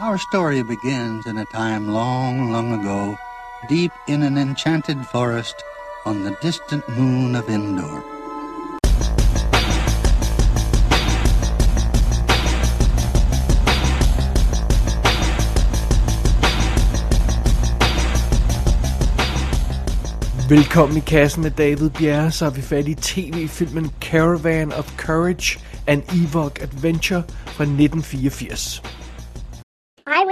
Our story begins in a time long, long ago, deep in an enchanted forest on the distant moon of Endor. Velkommen i kassen med David Bjerre, så er vi fat i tv-filmen Caravan of Courage, An Ewok Adventure fra 1984.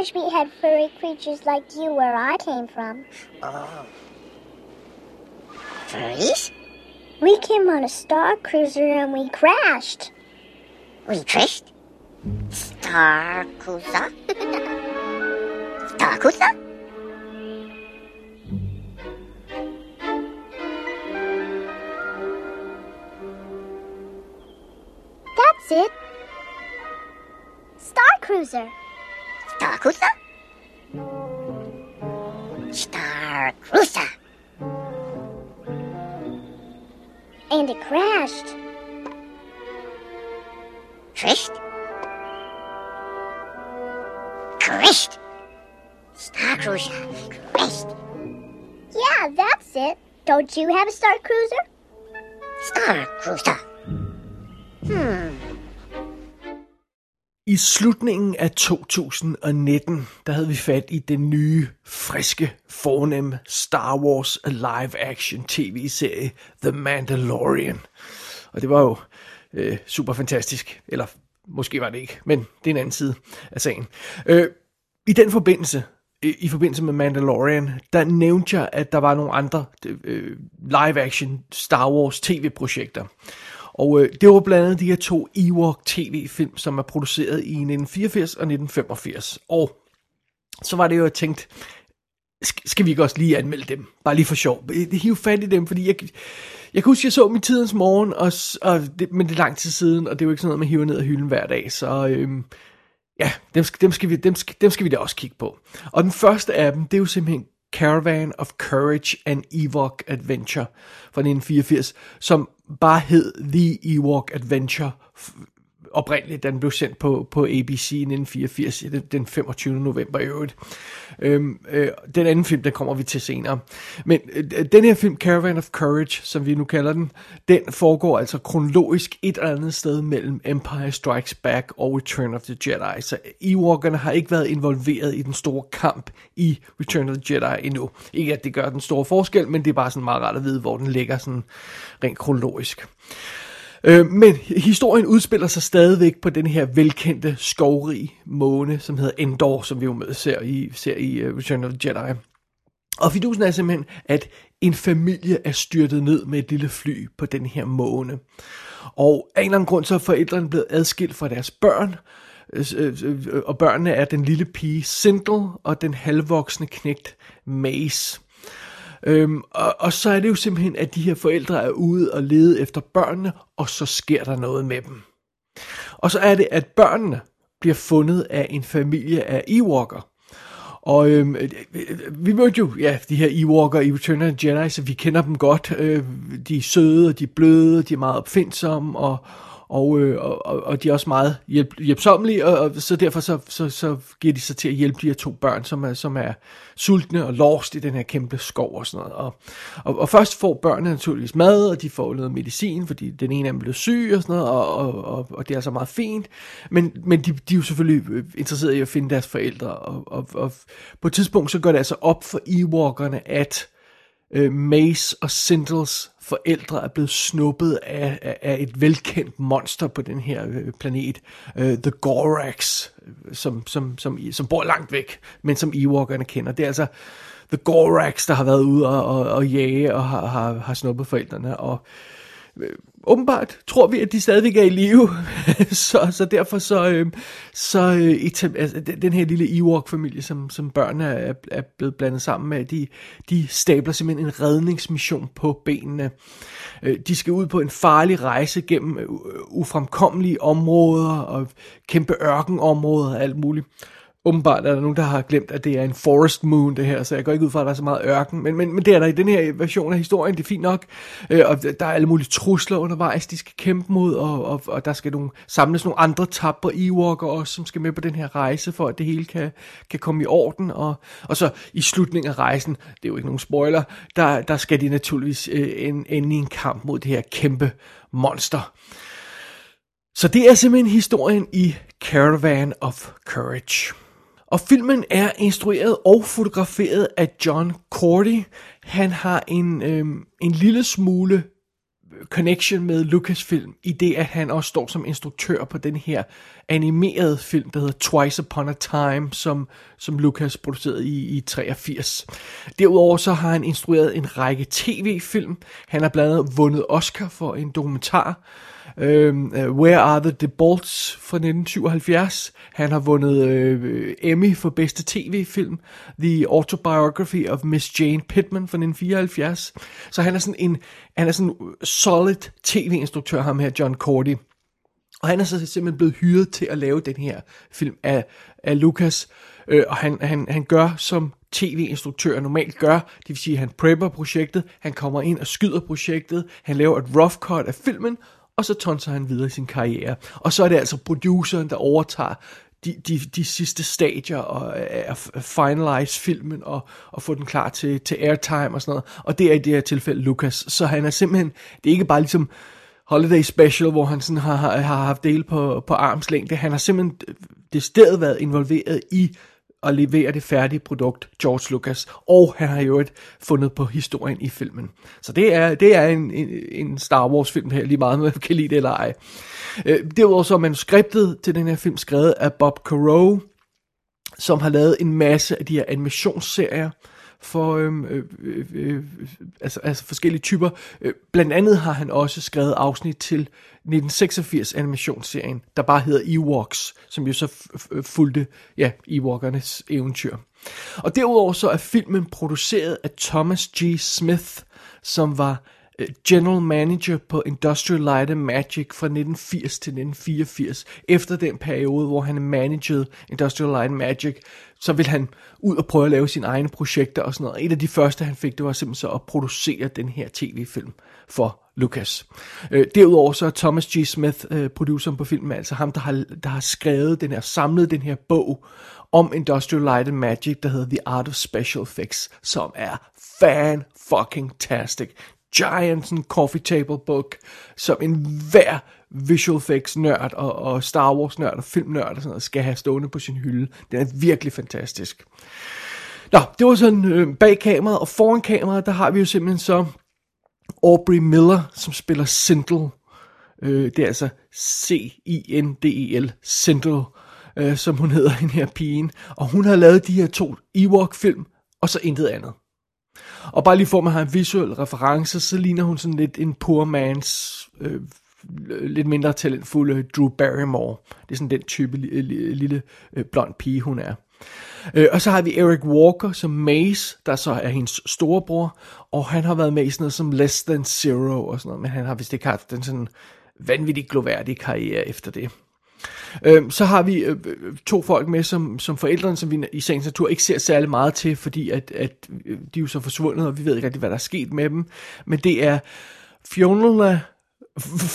Wish we had furry creatures like you where I came from. Oh. Furries? We came on a star cruiser and we crashed. We crashed? Star Cruiser? Star Cruiser? That's it. Star Cruiser. Star Cruiser? Star Cruiser. And it crashed. Crashed? Crashed? Star Cruiser. Crashed. Yeah, that's it. Don't you have a Star Cruiser? Star Cruiser. Hmm. I slutningen af 2019, der havde vi fat i den nye, friske, fornemme Star Wars live-action tv-serie The Mandalorian. Og det var jo øh, super fantastisk, eller måske var det ikke, men det er en anden side af sagen. Øh, I den forbindelse, i, i forbindelse med Mandalorian, der nævnte jeg, at der var nogle andre øh, live-action Star Wars tv-projekter. Og øh, det var blandt andet de her to Ewok tv-film, som er produceret i 1984 og 1985. Og så var det jo, jeg tænkte, skal vi ikke også lige anmelde dem? Bare lige for sjov. Det hiver fat i dem, fordi jeg, jeg kan huske, jeg så dem i tidens morgen, og, og det, men det er lang tid siden, og det er jo ikke sådan noget, man hiver ned af hylden hver dag. Så øhm, ja, dem skal, dem, skal vi, dem, skal, dem skal vi da også kigge på. Og den første af dem, det er jo simpelthen Caravan of Courage and Ewok Adventure fra 1984, som bare hed The Ewok Adventure oprindeligt, da den blev sendt på, på ABC i 1984, den- den 25. november i øvrigt. Øhm, øh, den anden film, den kommer vi til senere. Men øh, den her film, Caravan of Courage, som vi nu kalder den, den foregår altså kronologisk et eller andet sted mellem Empire Strikes Back og Return of the Jedi. Så Ewokerne har ikke været involveret i den store kamp i Return of the Jedi endnu. Ikke at det gør den store forskel, men det er bare sådan meget rart at vide, hvor den ligger sådan rent kronologisk. Øh, men historien udspiller sig stadigvæk på den her velkendte skovrige måne, som hedder Endor, som vi jo med ser i, ser i uh, Return of the Jedi. Og fidusen er simpelthen, at en familie er styrtet ned med et lille fly på den her måne. Og af en eller anden grund, så er forældrene blevet adskilt fra deres børn, øh, øh, og børnene er den lille pige Sindel og den halvvoksne knægt Mace. Øhm, og, og så er det jo simpelthen, at de her forældre er ude og lede efter børnene, og så sker der noget med dem. Og så er det, at børnene bliver fundet af en familie af Ewoker. Og øhm, øh, øh, vi mødte jo ja, de her Ewoker i Return of the Jedi, så vi kender dem godt. Øh, de er søde, og de er bløde, de er meget opfindsomme, og, og, øh, og, og- de er også meget hjælp, hjælpsommelige, og, og så derfor så, så, så giver de sig til at hjælpe de her to børn, som er, som er sultne og lost i den her kæmpe skov og sådan noget. Og, og, og først får børnene naturligvis mad, og de får noget medicin, fordi den ene af dem blev syg og sådan noget, og, og, og, og det er altså meget fint. Men, men de, de er jo selvfølgelig øh, interesserede i at finde deres forældre, og, og, og på et tidspunkt så går det altså op for Ewokerne, at øh, Mace og Sindels forældre er blevet snuppet af, af, af et velkendt monster på den her øh, planet, øh, The Gorax, øh, som, som, som, som bor langt væk, men som Ewokerne kender. Det er altså The Gorax, der har været ude og, og, og jage og har, har, har snuppet forældrene, og øh, åbenbart tror vi, at de stadigvæk er i live, så, så derfor så, øh, så øh, etab- altså, den den her lille Ewok-familie, som, som børnene er, er blevet blandet sammen med, de, de stabler simpelthen en redningsmission på benene. Øh, de skal ud på en farlig rejse gennem øh, ufremkommelige områder og kæmpe ørkenområder og alt muligt åbenbart er der nogen, der har glemt, at det er en forest moon, det her, så jeg går ikke ud fra, at der er så meget ørken. Men, men, men det er der i den her version af historien, det er fint nok. Øh, og der er alle mulige trusler undervejs, de skal kæmpe mod, og, og, og der skal nogle, samles nogle andre tapper Ewoker også, som skal med på den her rejse, for at det hele kan, kan komme i orden. Og, og så i slutningen af rejsen, det er jo ikke nogen spoiler, der, der skal de naturligvis øh, ende i en kamp mod det her kæmpe monster. Så det er simpelthen historien i Caravan of Courage. Og filmen er instrueret og fotograferet af John Cordy. Han har en, øh, en lille smule øh, connection med Lucasfilm, i det at han også står som instruktør på den her animerede film, der hedder Twice Upon a Time, som, som Lucas producerede i, i 83. Derudover så har han instrueret en række tv-film. Han har blandt andet vundet Oscar for en dokumentar, Uh, Where Are the Debolts fra 1977. Han har vundet øh, Emmy for bedste tv-film. The Autobiography of Miss Jane Pittman fra 1974. Så han er sådan en han er sådan en solid tv-instruktør, ham her, John Cordy. Og han er så simpelthen blevet hyret til at lave den her film af, af Lucas. Øh, og han, han, han gør, som tv-instruktører normalt gør. Det vil sige, at han prepper projektet, han kommer ind og skyder projektet, han laver et rough cut af filmen, og så tonser han videre i sin karriere. Og så er det altså produceren, der overtager de, de, de sidste stadier og at finalize filmen og, og få den klar til, til airtime og sådan noget. Og det er i det her tilfælde Lucas. Så han er simpelthen, det er ikke bare ligesom Holiday Special, hvor han sådan har, har haft del på, på armslængde. Han har simpelthen øh, det sted været involveret i at levere det færdige produkt, George Lucas, og han har jo et fundet på historien i filmen. Så det er, det er en, en, en Star Wars film her, lige meget, man kan lide det eller ej. Øh, derudover så er manuskriptet til den her film skrevet af Bob Carew, som har lavet en masse af de her animationsserier, for øhm, øh, øh, øh, altså, altså forskellige typer. Øh, blandt andet har han også skrevet afsnit til 1986 animationsserien, der bare hedder Ewoks, som jo så øh, fulgte ja, Ewokernes eventyr. Og derudover så er filmen produceret af Thomas G. Smith, som var Øh, general manager på Industrial Light and Magic fra 1980 til 1984. Efter den periode, hvor han managede Industrial Light and Magic, så ville han ud og prøve at lave sine egne projekter og sådan noget. Et af de første, han fik, det var simpelthen så at producere den her tv-film for Lucas. Øh, derudover så er Thomas G. Smith, øh, produceren på filmen, altså ham, der har, der har skrevet den her, samlet den her bog om Industrial Light and Magic, der hedder The Art of Special Effects, som er fan Giants and giant sådan, coffee table book, som en hver visual effects nørd og, og Star Wars nørd og film nørd og sådan noget, skal have stående på sin hylde. Den er virkelig fantastisk. Nå, det var sådan øh, bag kameraet, og foran kameraet, der har vi jo simpelthen så Aubrey Miller, som spiller Sindel. Øh, det er altså C-I-N-D-E-L, Sindel, øh, som hun hedder, den her pigen. Og hun har lavet de her to Ewok-film, og så intet andet. Og bare lige for at have en visuel reference, så ligner hun sådan lidt en poor man's, øh, lidt mindre talentfulde Drew Barrymore. Det er sådan den type lille, lille øh, blond pige, hun er. Øh, og så har vi Eric Walker som Mace, der så er hendes storebror, og han har været med i sådan noget som Less Than Zero og sådan noget, men han har vist ikke haft den sådan vanvittigt gloværdige karriere efter det. Øh, så har vi øh, to folk med som, som forældrene, som vi i sagens natur ikke ser særlig meget til, fordi at, at øh, de er jo så forsvundet, og vi ved ikke rigtig, hvad der er sket med dem. Men det er Fiona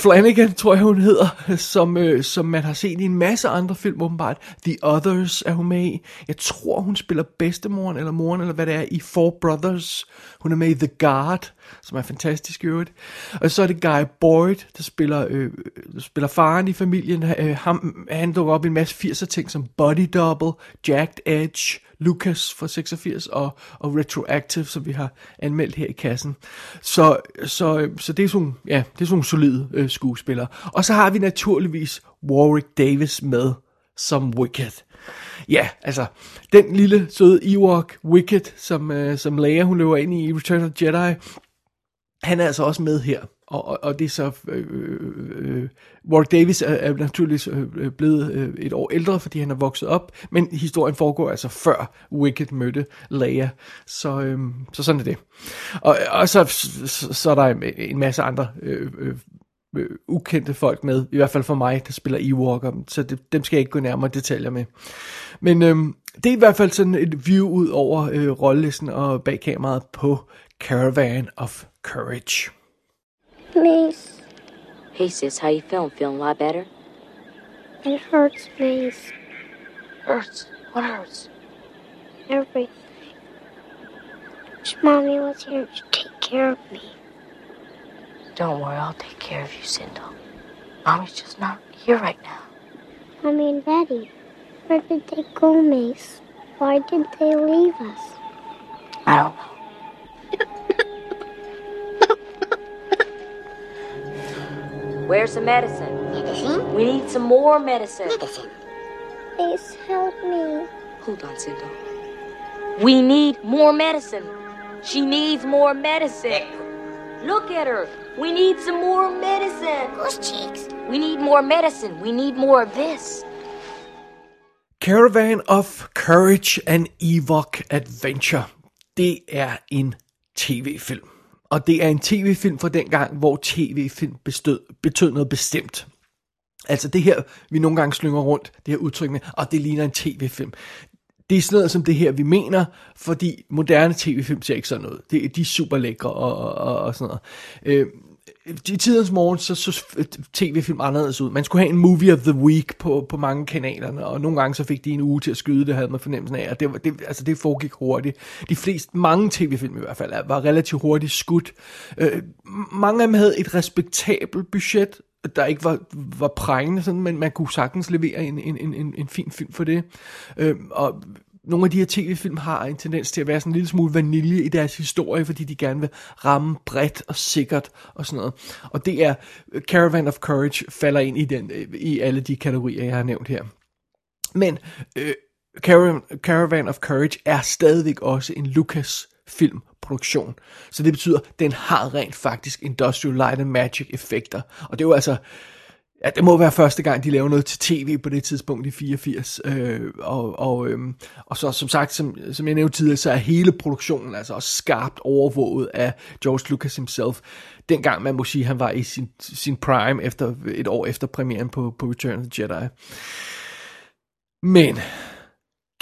Flanagan, tror jeg hun hedder, som, øh, som man har set i en masse andre film åbenbart. The Others er hun med i. Jeg tror, hun spiller bedstemoren eller moren, eller hvad det er, i Four Brothers. Hun er med i The Guard, som er fantastisk i øvrigt. Og så er det Guy Boyd, der spiller, øh, der spiller faren i familien. Øh, ham, han dukker op i en masse 80'er ting som Body Double, Jacked Edge, Lucas fra 86 og, og Retroactive, som vi har anmeldt her i kassen. Så, så, så det er sådan, ja, det er sådan solide øh, skuespillere. Og så har vi naturligvis Warwick Davis med som Wicked. Ja, altså, den lille søde Ewok Wicked, som, øh, som Leia hun løber ind i Return of the Jedi, han er altså også med her. Og, og, og det er så... Øh, øh, øh Warwick Davis er, er naturligvis øh, øh, blevet øh, et år ældre, fordi han er vokset op, men historien foregår altså før Wicked mødte Leia. Så, øh, så sådan er det. Og, og så, så, så er der en masse andre øh, øh, øh, ukendte folk med, i hvert fald for mig, der spiller Ewoker, så det, dem skal jeg ikke gå nærmere detaljer med. Men øhm, det er i hvert fald sådan et view ud over øh, rollelisten og bag kameraet på Caravan of Courage. Mace, Hey, sis, how you feeling? Feeling a lot better? it hurts, Mace. Hurts. What hurts? Everything. Wish Mommy was here to take care of me. Don't worry, I'll take care of you, Sindel. Mommy's just not here right now. Mommy and Daddy, where did they go, Mace? Why did they leave us? I don't know. Where's the medicine? Medicine? We need some more medicine. Medicine. Please help me. Hold on, Sindel. We need more medicine. She needs more medicine. Look at her. We need some more medicine. Goose cheeks. We need more medicine. We need more of this. Caravan of Courage and Ewok Adventure. Det er en tv-film. Og det er en tv-film fra den gang, hvor tv-film bestød, betød noget bestemt. Altså det her, vi nogle gange slynger rundt, det her udtryk med, og det ligner en tv-film. Det er sådan noget som det her, vi mener, fordi moderne tv-film ser ikke sådan noget. Det, de er super lækre og, og, og, og sådan noget. Øh, i tidens morgen, så så tv-film anderledes ud. Man skulle have en movie of the week på, på mange kanalerne, og nogle gange så fik de en uge til at skyde, det havde man fornemmelsen af, og det, det, altså det foregik hurtigt. De fleste, mange tv-film i hvert fald, var relativt hurtigt skudt. Øh, mange af dem havde et respektabelt budget, der ikke var, var prængende, sådan, men man kunne sagtens levere en, en, en, en fin film for det. Øh, og nogle af de her tv-film har en tendens til at være sådan en lille smule vanilje i deres historie, fordi de gerne vil ramme bredt og sikkert og sådan noget. Og det er øh, Caravan of Courage falder ind i, den, øh, i alle de kategorier, jeg har nævnt her. Men øh, Caravan, Caravan of Courage er stadigvæk også en Lucas filmproduktion. Så det betyder, at den har rent faktisk Industrial Light and Magic effekter. Og det er jo altså, Ja, det må være første gang, de laver noget til tv på det tidspunkt i 84. Øh, og, og, øhm, og så som sagt, som, som jeg nævnte tidligere, så er hele produktionen altså også skarpt overvåget af George Lucas himself. Dengang man må sige, han var i sin, sin prime efter et år efter premieren på, på Return of the Jedi. Men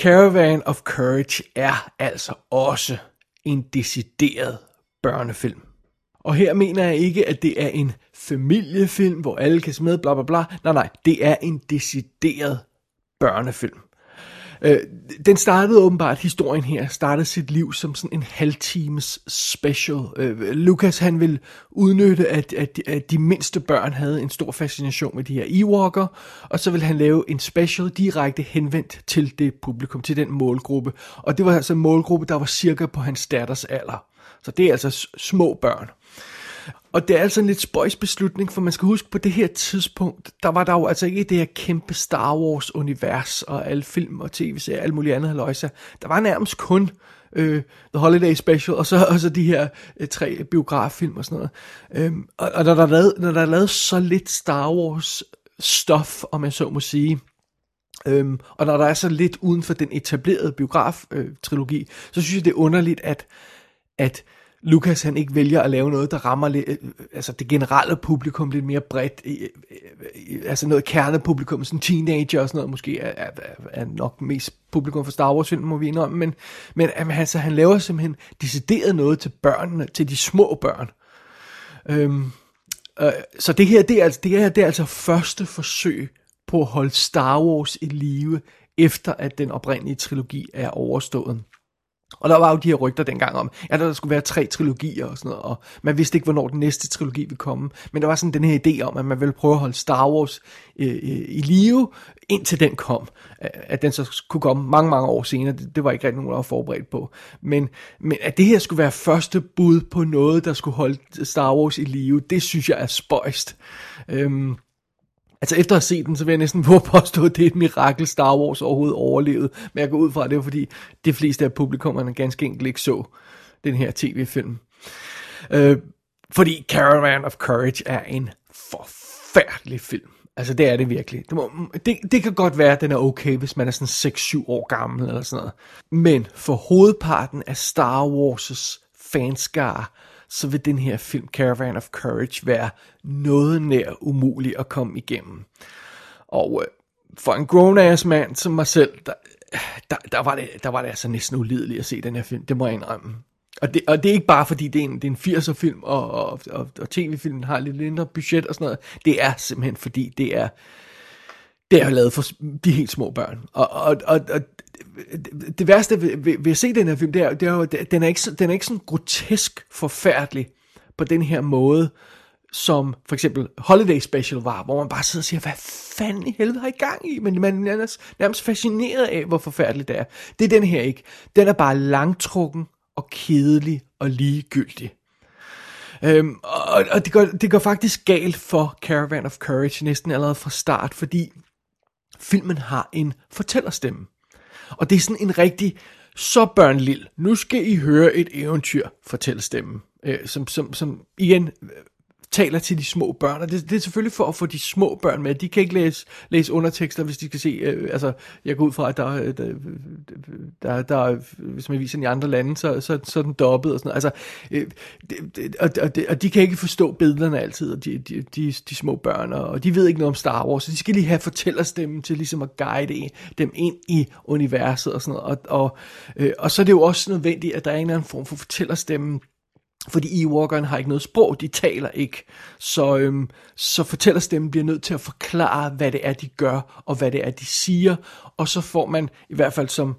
Caravan of Courage er altså også en decideret børnefilm. Og her mener jeg ikke, at det er en familiefilm, hvor alle kan med, bla bla bla. Nej, nej, det er en decideret børnefilm. Øh, den startede åbenbart, historien her, startede sit liv som sådan en halvtimes special. Øh, Lucas han vil udnytte, at, at, at de mindste børn havde en stor fascination med de her Ewoker, og så vil han lave en special direkte henvendt til det publikum, til den målgruppe. Og det var altså en målgruppe, der var cirka på hans datters alder. Så det er altså små børn. Og det er altså en lidt spøjs beslutning, for man skal huske, på det her tidspunkt, der var der jo altså ikke det her kæmpe Star Wars-univers, og alle film og tv-serier, alt muligt andet haløjsa. Der var nærmest kun øh, The Holiday Special, og så, og så de her øh, tre biograffilm og sådan noget. Øhm, og, og når, der er lavet, når der er lavet så lidt Star Wars-stof, om man så må sige, Øhm, og når der er så lidt uden for den etablerede biograf-trilogi, øh, så synes jeg, det er underligt, at, at Lucas han ikke vælger at lave noget, der rammer lidt, øh, øh, altså det generelle publikum lidt mere bredt, øh, altså noget kernepublikum, sådan teenager og sådan noget, måske er, er, er nok mest publikum for Star Wars film, må vi indrømme, men, men altså, han laver simpelthen decideret noget til børnene, til de små børn. Øhm, øh, så det her, det er, altså, det her, det er altså første forsøg på at holde Star Wars i live, efter at den oprindelige trilogi er overstået. Og der var jo de her rygter dengang om, at der skulle være tre trilogier og sådan noget, og man vidste ikke, hvornår den næste trilogi ville komme. Men der var sådan den her idé om, at man ville prøve at holde Star Wars øh, øh, i live, indtil den kom. At den så kunne komme mange, mange år senere, det, det var ikke rigtig nogen, der var forberedt på. Men, men at det her skulle være første bud på noget, der skulle holde Star Wars i live, det synes jeg er spøjst. Øhm, Altså efter at have set den, så vil jeg næsten våge påstå, at det er et mirakel Star Wars overhovedet overlevede. Men jeg går ud fra, at det er fordi, de fleste af publikummerne ganske enkelt ikke så den her tv-film. Øh, fordi Caravan of Courage er en forfærdelig film. Altså det er det virkelig. Det, må, det, det kan godt være, at den er okay, hvis man er sådan 6-7 år gammel eller sådan noget. Men for hovedparten af Star Wars' fanskare, så vil den her film Caravan of Courage være noget nær umulig at komme igennem. Og øh, for en grown-ass mand som mig selv, der, der, der, var det, der var det altså næsten ulideligt at se den her film, det må jeg indrømme. Og det, og det er ikke bare fordi det er en, det er en 80'er film, og, og, og, og tv-filmen har lidt mindre budget og sådan noget. Det er simpelthen fordi det er, det er lavet for de helt små børn. Og, og, og, og det værste ved, ved, ved at se den her film, det er, det er jo, den er ikke, den er ikke sådan grotesk forfærdelig på den her måde, som for eksempel Holiday Special var, hvor man bare sidder og siger, hvad fanden i helvede har I gang i? Men man er nærmest, nærmest fascineret af, hvor forfærdeligt det er. Det er den her ikke. Den er bare langtrukken og kedelig og ligegyldig. Øhm, og og det, går, det går faktisk galt for Caravan of Courage næsten allerede fra start, fordi filmen har en fortællerstemme. Og det er sådan en rigtig, så børnlille, nu skal I høre et eventyr, fortæller stemmen. Øh, som, som, som igen taler til de små børn, og det, det er selvfølgelig for at få de små børn med. De kan ikke læse, læse undertekster, hvis de skal se, øh, altså, jeg går ud fra, at der, øh, der, der, der hvis man viser den i andre lande, så, så, så er den dobbet og sådan noget. Altså, øh, det, og, og, og de kan ikke forstå billederne altid, og de, de, de, de små børn, og de ved ikke noget om Star Wars, så de skal lige have fortællerstemmen til ligesom at guide dem ind i universet og sådan noget. Og, og, øh, og så er det jo også nødvendigt, at der er en eller anden form for fortællerstemmen, fordi Ewokerne har ikke noget sprog, de taler ikke. Så, øhm, så fortællerstemmen bliver nødt til at forklare, hvad det er, de gør, og hvad det er, de siger. Og så får man, i hvert fald som,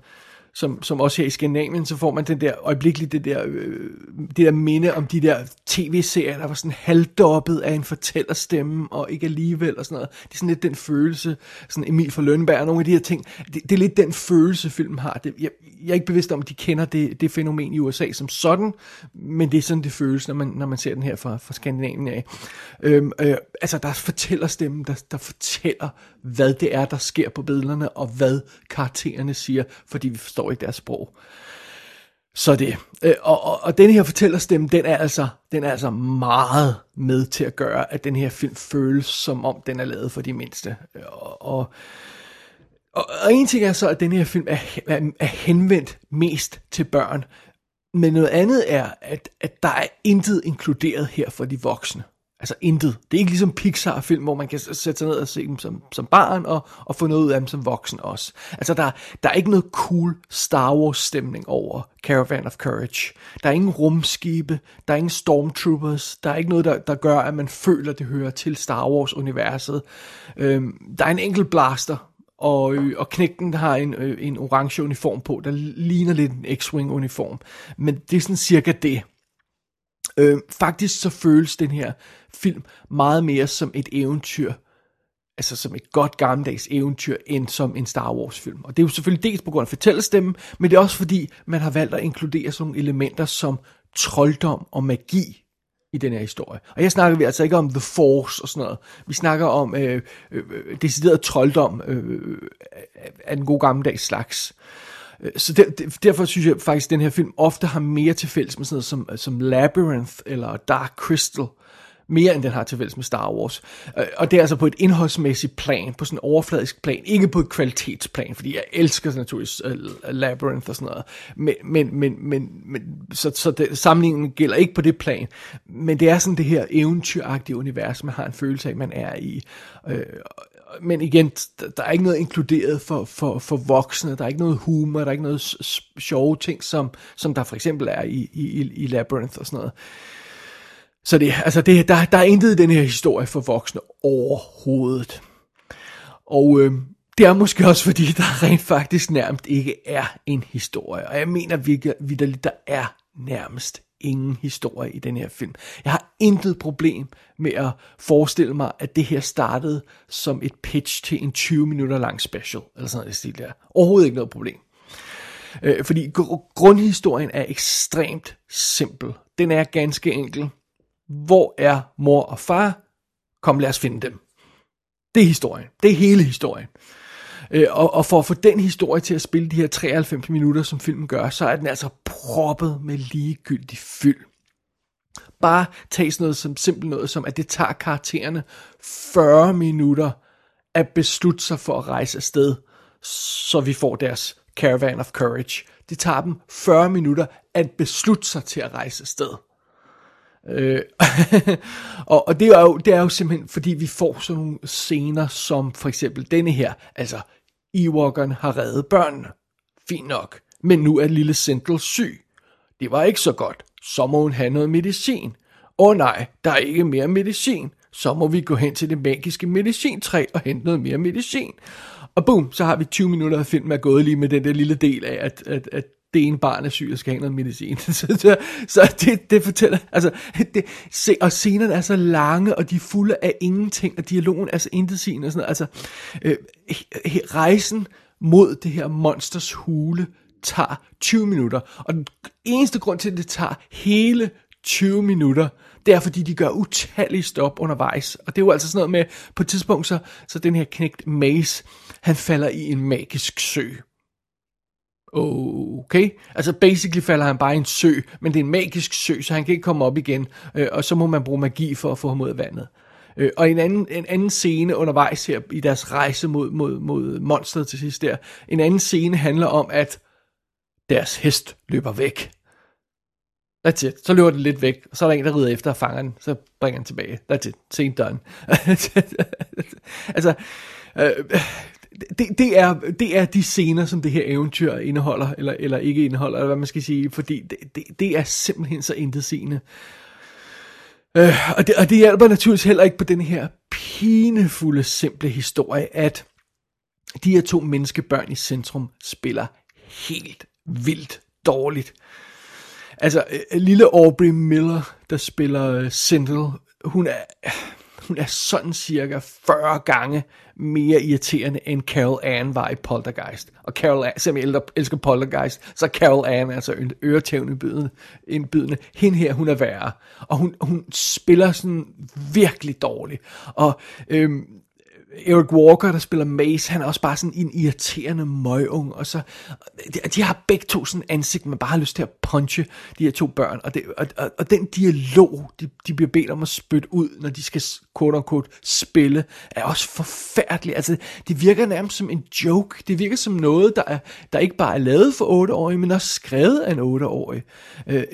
som, som også her i Skandinavien, så får man den der øjeblikkeligt det der, øh, det der minde om de der tv-serier, der var sådan halvdoppet af en fortællerstemme, og ikke alligevel og sådan noget. Det er sådan lidt den følelse, sådan Emil fra Lønberg og nogle af de her ting, det, det er lidt den følelse, filmen har. Det, jeg, jeg er ikke bevidst om, at de kender det, det fænomen i USA som sådan, men det er sådan, det føles, når man, når man ser den her fra, fra Skandinavien af. Øhm, øh, altså, der fortæller stemmen, der, der fortæller, hvad det er, der sker på billederne, og hvad karaktererne siger, fordi vi forstår forstår ikke deres sprog. Så det. Øh, og, og, og den her fortællerstemme, den er, altså, den er altså meget med til at gøre, at den her film føles som om, den er lavet for de mindste. Øh, og, og, og, og en ting er så, at den her film er, er, er henvendt mest til børn. Men noget andet er, at, at der er intet inkluderet her for de voksne. Altså intet. Det er ikke ligesom Pixar-film, hvor man kan sætte sig ned og se dem som, som barn, og, og få noget ud af dem som voksen også. Altså der, der er ikke noget cool Star Wars-stemning over Caravan of Courage. Der er ingen rumskibe, der er ingen stormtroopers, der er ikke noget, der, der gør, at man føler, det hører til Star Wars-universet. Øhm, der er en enkelt blaster, og, øh, og knægten har en, øh, en orange uniform på, der ligner lidt en X-Wing uniform. Men det er sådan cirka det. Øh, faktisk så føles den her film meget mere som et eventyr, altså som et godt gammeldags eventyr, end som en Star Wars film. Og det er jo selvfølgelig dels på grund af fortællestemmen, men det er også fordi, man har valgt at inkludere sådan nogle elementer som trolddom og magi i den her historie. Og her snakker vi altså ikke om The Force og sådan noget. Vi snakker om øh, øh, øh decideret trolddom øh, øh, af den gode gammeldags slags. Øh, så der, derfor synes jeg faktisk, at den her film ofte har mere til fælles med sådan noget som, som Labyrinth eller Dark Crystal, mere end den har til fælles med Star Wars. Øh, og det er altså på et indholdsmæssigt plan, på sådan en overfladisk plan, ikke på et kvalitetsplan, fordi jeg elsker naturligvis uh, øh, Labyrinth og sådan noget. Men, men, men, men, men så, så det, sammenligningen gælder ikke på det plan. Men det er sådan det her eventyragtige univers, man har en følelse af, man er i. Øh, men igen, der er ikke noget inkluderet for, for, for voksne, der er ikke noget humor, der er ikke noget sjove ting, som, som der for eksempel er i, i, i Labyrinth og sådan noget. Så det, altså det, der, der er intet i den her historie for voksne overhovedet. Og øh, det er måske også fordi, der rent faktisk nærmest ikke er en historie. Og jeg mener virkelig, der er nærmest ingen historie i den her film. Jeg har intet problem med at forestille mig, at det her startede som et pitch til en 20 minutter lang special, eller sådan noget stil der. Overhovedet ikke noget problem. Øh, fordi gr- grundhistorien er ekstremt simpel. Den er ganske enkel. Hvor er mor og far? Kom, lad os finde dem. Det er historien. Det er hele historien. Øh, og, og for at få den historie til at spille de her 93 minutter, som filmen gør, så er den altså proppet med ligegyldig fyld. Bare tag sådan noget som simpelt noget som, at det tager karaktererne 40 minutter at beslutte sig for at rejse afsted, så vi får deres Caravan of Courage. Det tager dem 40 minutter at beslutte sig til at rejse afsted. Øh, og, og det er, jo, det er jo simpelthen, fordi vi får sådan nogle scener, som for eksempel denne her, altså Ewok'eren har reddet børnene. Fint nok. Men nu er lille Central syg. Det var ikke så godt. Så må hun have noget medicin. Åh nej, der er ikke mere medicin. Så må vi gå hen til det magiske medicintræ og hente noget mere medicin. Og boom, så har vi 20 minutter af filmen er gået lige med den der lille del af, at, at, at det ene barn er syg og skal have noget medicin. så, så, det, det fortæller, altså, det, se, og scenerne er så lange, og de er fulde af ingenting, og dialogen er så intetsigende og sådan noget. Altså, øh, rejsen mod det her monsters hule tager 20 minutter, og den eneste grund til, at det tager hele 20 minutter, det er fordi, de gør utallige stop undervejs. Og det er jo altså sådan noget med, på et tidspunkt, så, så den her knægt Mace, han falder i en magisk sø. Okay, altså basically falder han bare i en sø, men det er en magisk sø, så han kan ikke komme op igen, øh, og så må man bruge magi for at få ham ud af vandet. Øh, og en anden, en anden scene undervejs her i deres rejse mod, mod, mod monsteret til sidst der, en anden scene handler om, at deres hest løber væk. That's it. Så løber den lidt væk, og så er der en, der rider efter og fanger den, så bringer den tilbage. That's it. Scene done. altså, øh, det, det, er, det er de scener, som det her eventyr indeholder, eller, eller ikke indeholder, eller hvad man skal sige, fordi det, det, det er simpelthen så intetsigende. Øh, og, det, og det hjælper naturligvis heller ikke på den her pinefulde, simple historie, at de her to menneskebørn i centrum spiller helt vildt dårligt. Altså, øh, lille Aubrey Miller, der spiller øh, Sindel, hun er, hun er sådan cirka 40 gange mere irriterende, end Carol Ann var i Poltergeist. Og Carol Ann, selvom jeg elsker Poltergeist, så er Carol Ann altså en øretævende indbydende. Hende her, hun er værre. Og hun, hun spiller sådan virkelig dårligt. Og øhm, Eric Walker, der spiller Mace, han er også bare sådan en irriterende møgung, og så, de, de har begge to sådan ansigt, man bare har lyst til at punche de her to børn, og, det, og, og, og den dialog, de, de bliver bedt om at spytte ud, når de skal quote unquote spille, er også forfærdelig, altså det virker nærmest som en joke, det virker som noget, der, er, der ikke bare er lavet for 8-årige, men også skrevet af en 8-årig. Øh,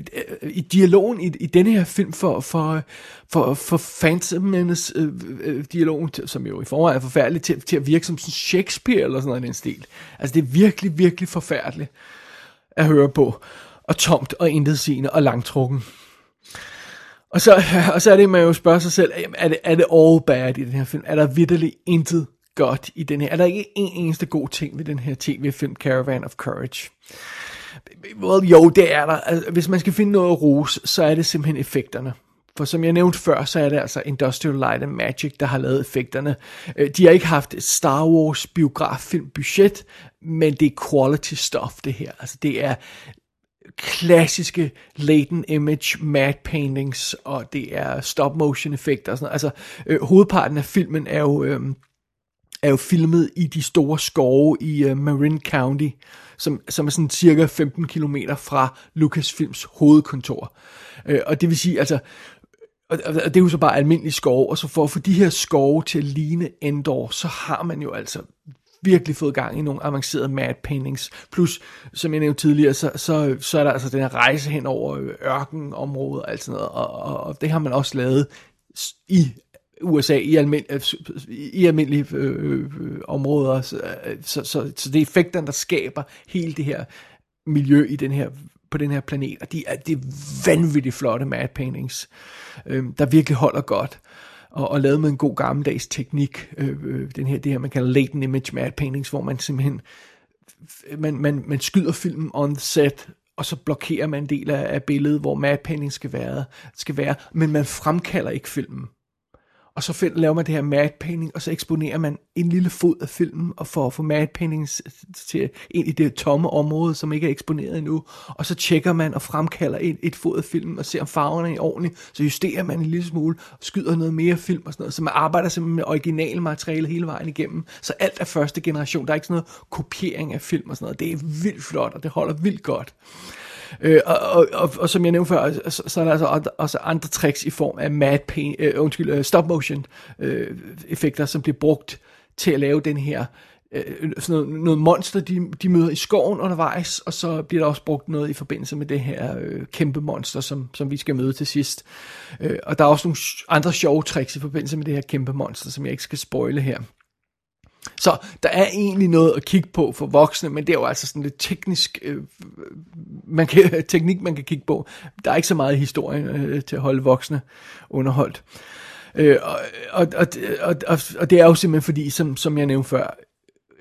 øh, I dialogen i, i denne her film for, for, for, for fansmændenes øh, øh, dialog, som jo i forvejen er forfærdelig, til, til at virke som sådan Shakespeare eller sådan noget i den stil. Altså det er virkelig, virkelig forfærdeligt at høre på. Og tomt og intetsigende og langtrukken. Og så, og så er det, man jo spørger sig selv, er det, er det all bad i den her film? Er der vidderligt intet godt i den her? Er der ikke en eneste god ting ved den her tv-film Caravan of Courage? Well, jo, det er der. Altså, hvis man skal finde noget at rose, så er det simpelthen effekterne. For som jeg nævnte før, så er det altså Industrial Light and Magic, der har lavet effekterne. Øh, de har ikke haft et Star Wars biograffilm budget, men det er quality stuff det her. Altså det er klassiske latent image matte paintings, og det er stop motion effekter og sådan noget. Altså øh, hovedparten af filmen er jo, øh, er jo filmet i de store skove i øh, Marin County, som, som er sådan cirka 15 km fra Lucasfilms hovedkontor. Øh, og det vil sige, altså og, og det er jo så bare almindelig skov, og så for at få de her skove til at ligne Endor, så har man jo altså virkelig fået gang i nogle avancerede matte paintings. Plus, som jeg nævnte tidligere, så, så, så er der altså den her rejse hen over øh, ørkenområdet og alt sådan noget, og, og, og det har man også lavet i USA i, almind, øh, i almindelige øh, øh, områder. Så, øh, så, så, så det er effekterne, der skaber hele det her miljø i den her på den her planet, og de er, de er vanvittigt flotte matte paintings, øh, der virkelig holder godt, og, og lavet med en god gammeldags teknik, øh, øh den her, det her, man kalder latent image matte paintings, hvor man simpelthen, man, man, man skyder filmen on the set, og så blokerer man en del af, af billedet, hvor matte painting skal være, skal være, men man fremkalder ikke filmen og så find, laver man det her matte painting, og så eksponerer man en lille fod af filmen, og får, at få matte til ind i det tomme område, som ikke er eksponeret endnu, og så tjekker man og fremkalder et, et fod af filmen, og ser om farverne er ordentligt, så justerer man en lille smule, og skyder noget mere film og sådan noget, så man arbejder simpelthen med original materiale hele vejen igennem, så alt er første generation, der er ikke sådan noget kopiering af film og sådan noget, det er vildt flot, og det holder vildt godt. Øh, og, og, og, og som jeg nævnte før, så, så er der altså andre, også andre tricks i form af mad pain, øh, undskyld, øh, stop motion øh, effekter, som bliver brugt til at lave den her øh, sådan noget, noget monster, de, de møder i skoven undervejs, og så bliver der også brugt noget i forbindelse med det her øh, kæmpe monster, som, som vi skal møde til sidst. Øh, og der er også nogle andre sjove tricks i forbindelse med det her kæmpe monster, som jeg ikke skal spoile her. Så der er egentlig noget at kigge på for voksne, men det er jo altså sådan lidt teknisk øh, man kan, teknik, man kan kigge på. Der er ikke så meget historie øh, til at holde voksne underholdt. Øh, og, og, og, og, og det er jo simpelthen fordi, som, som jeg nævnte før,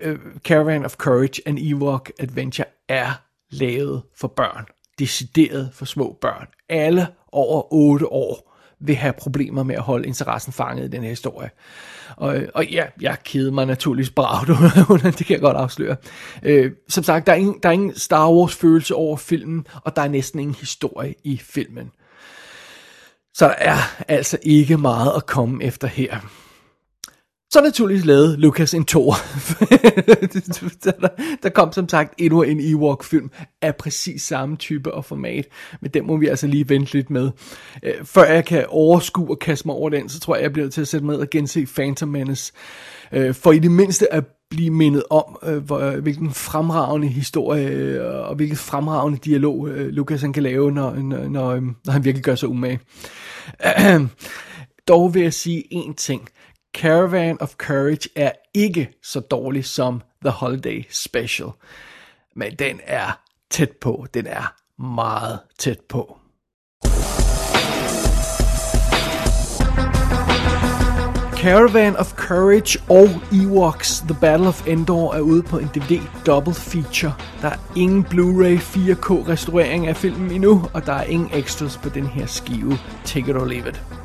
øh, Caravan of Courage and Ewok Adventure er lavet for børn. Decideret for små børn. Alle over 8 år vil have problemer med at holde interessen fanget i den her historie. Og, og ja, jeg keder mig naturligvis bragt det kan jeg godt afsløre. Øh, som sagt, der er, ingen, der er ingen Star Wars følelse over filmen, og der er næsten ingen historie i filmen. Så der er altså ikke meget at komme efter her. Så naturligvis lavede Lucas en tor. der, kom som sagt endnu en Ewok-film af præcis samme type og format. Men den må vi altså lige vente lidt med. Øh, før jeg kan overskue og kaste mig over den, så tror jeg, jeg bliver til at sætte mig ned og gense Phantom Menace. Øh, for i det mindste at blive mindet om, øh, hvilken fremragende historie og hvilken fremragende dialog Lucas han kan lave, når, når, når, øhm, når han virkelig gør sig umage. Dog vil jeg sige én ting. Caravan of Courage er ikke så dårlig som The Holiday Special. Men den er tæt på. Den er meget tæt på. Caravan of Courage og Ewoks The Battle of Endor er ude på en DVD double feature. Der er ingen Blu-ray 4K restaurering af filmen endnu, og der er ingen extras på den her skive. Take it or leave it.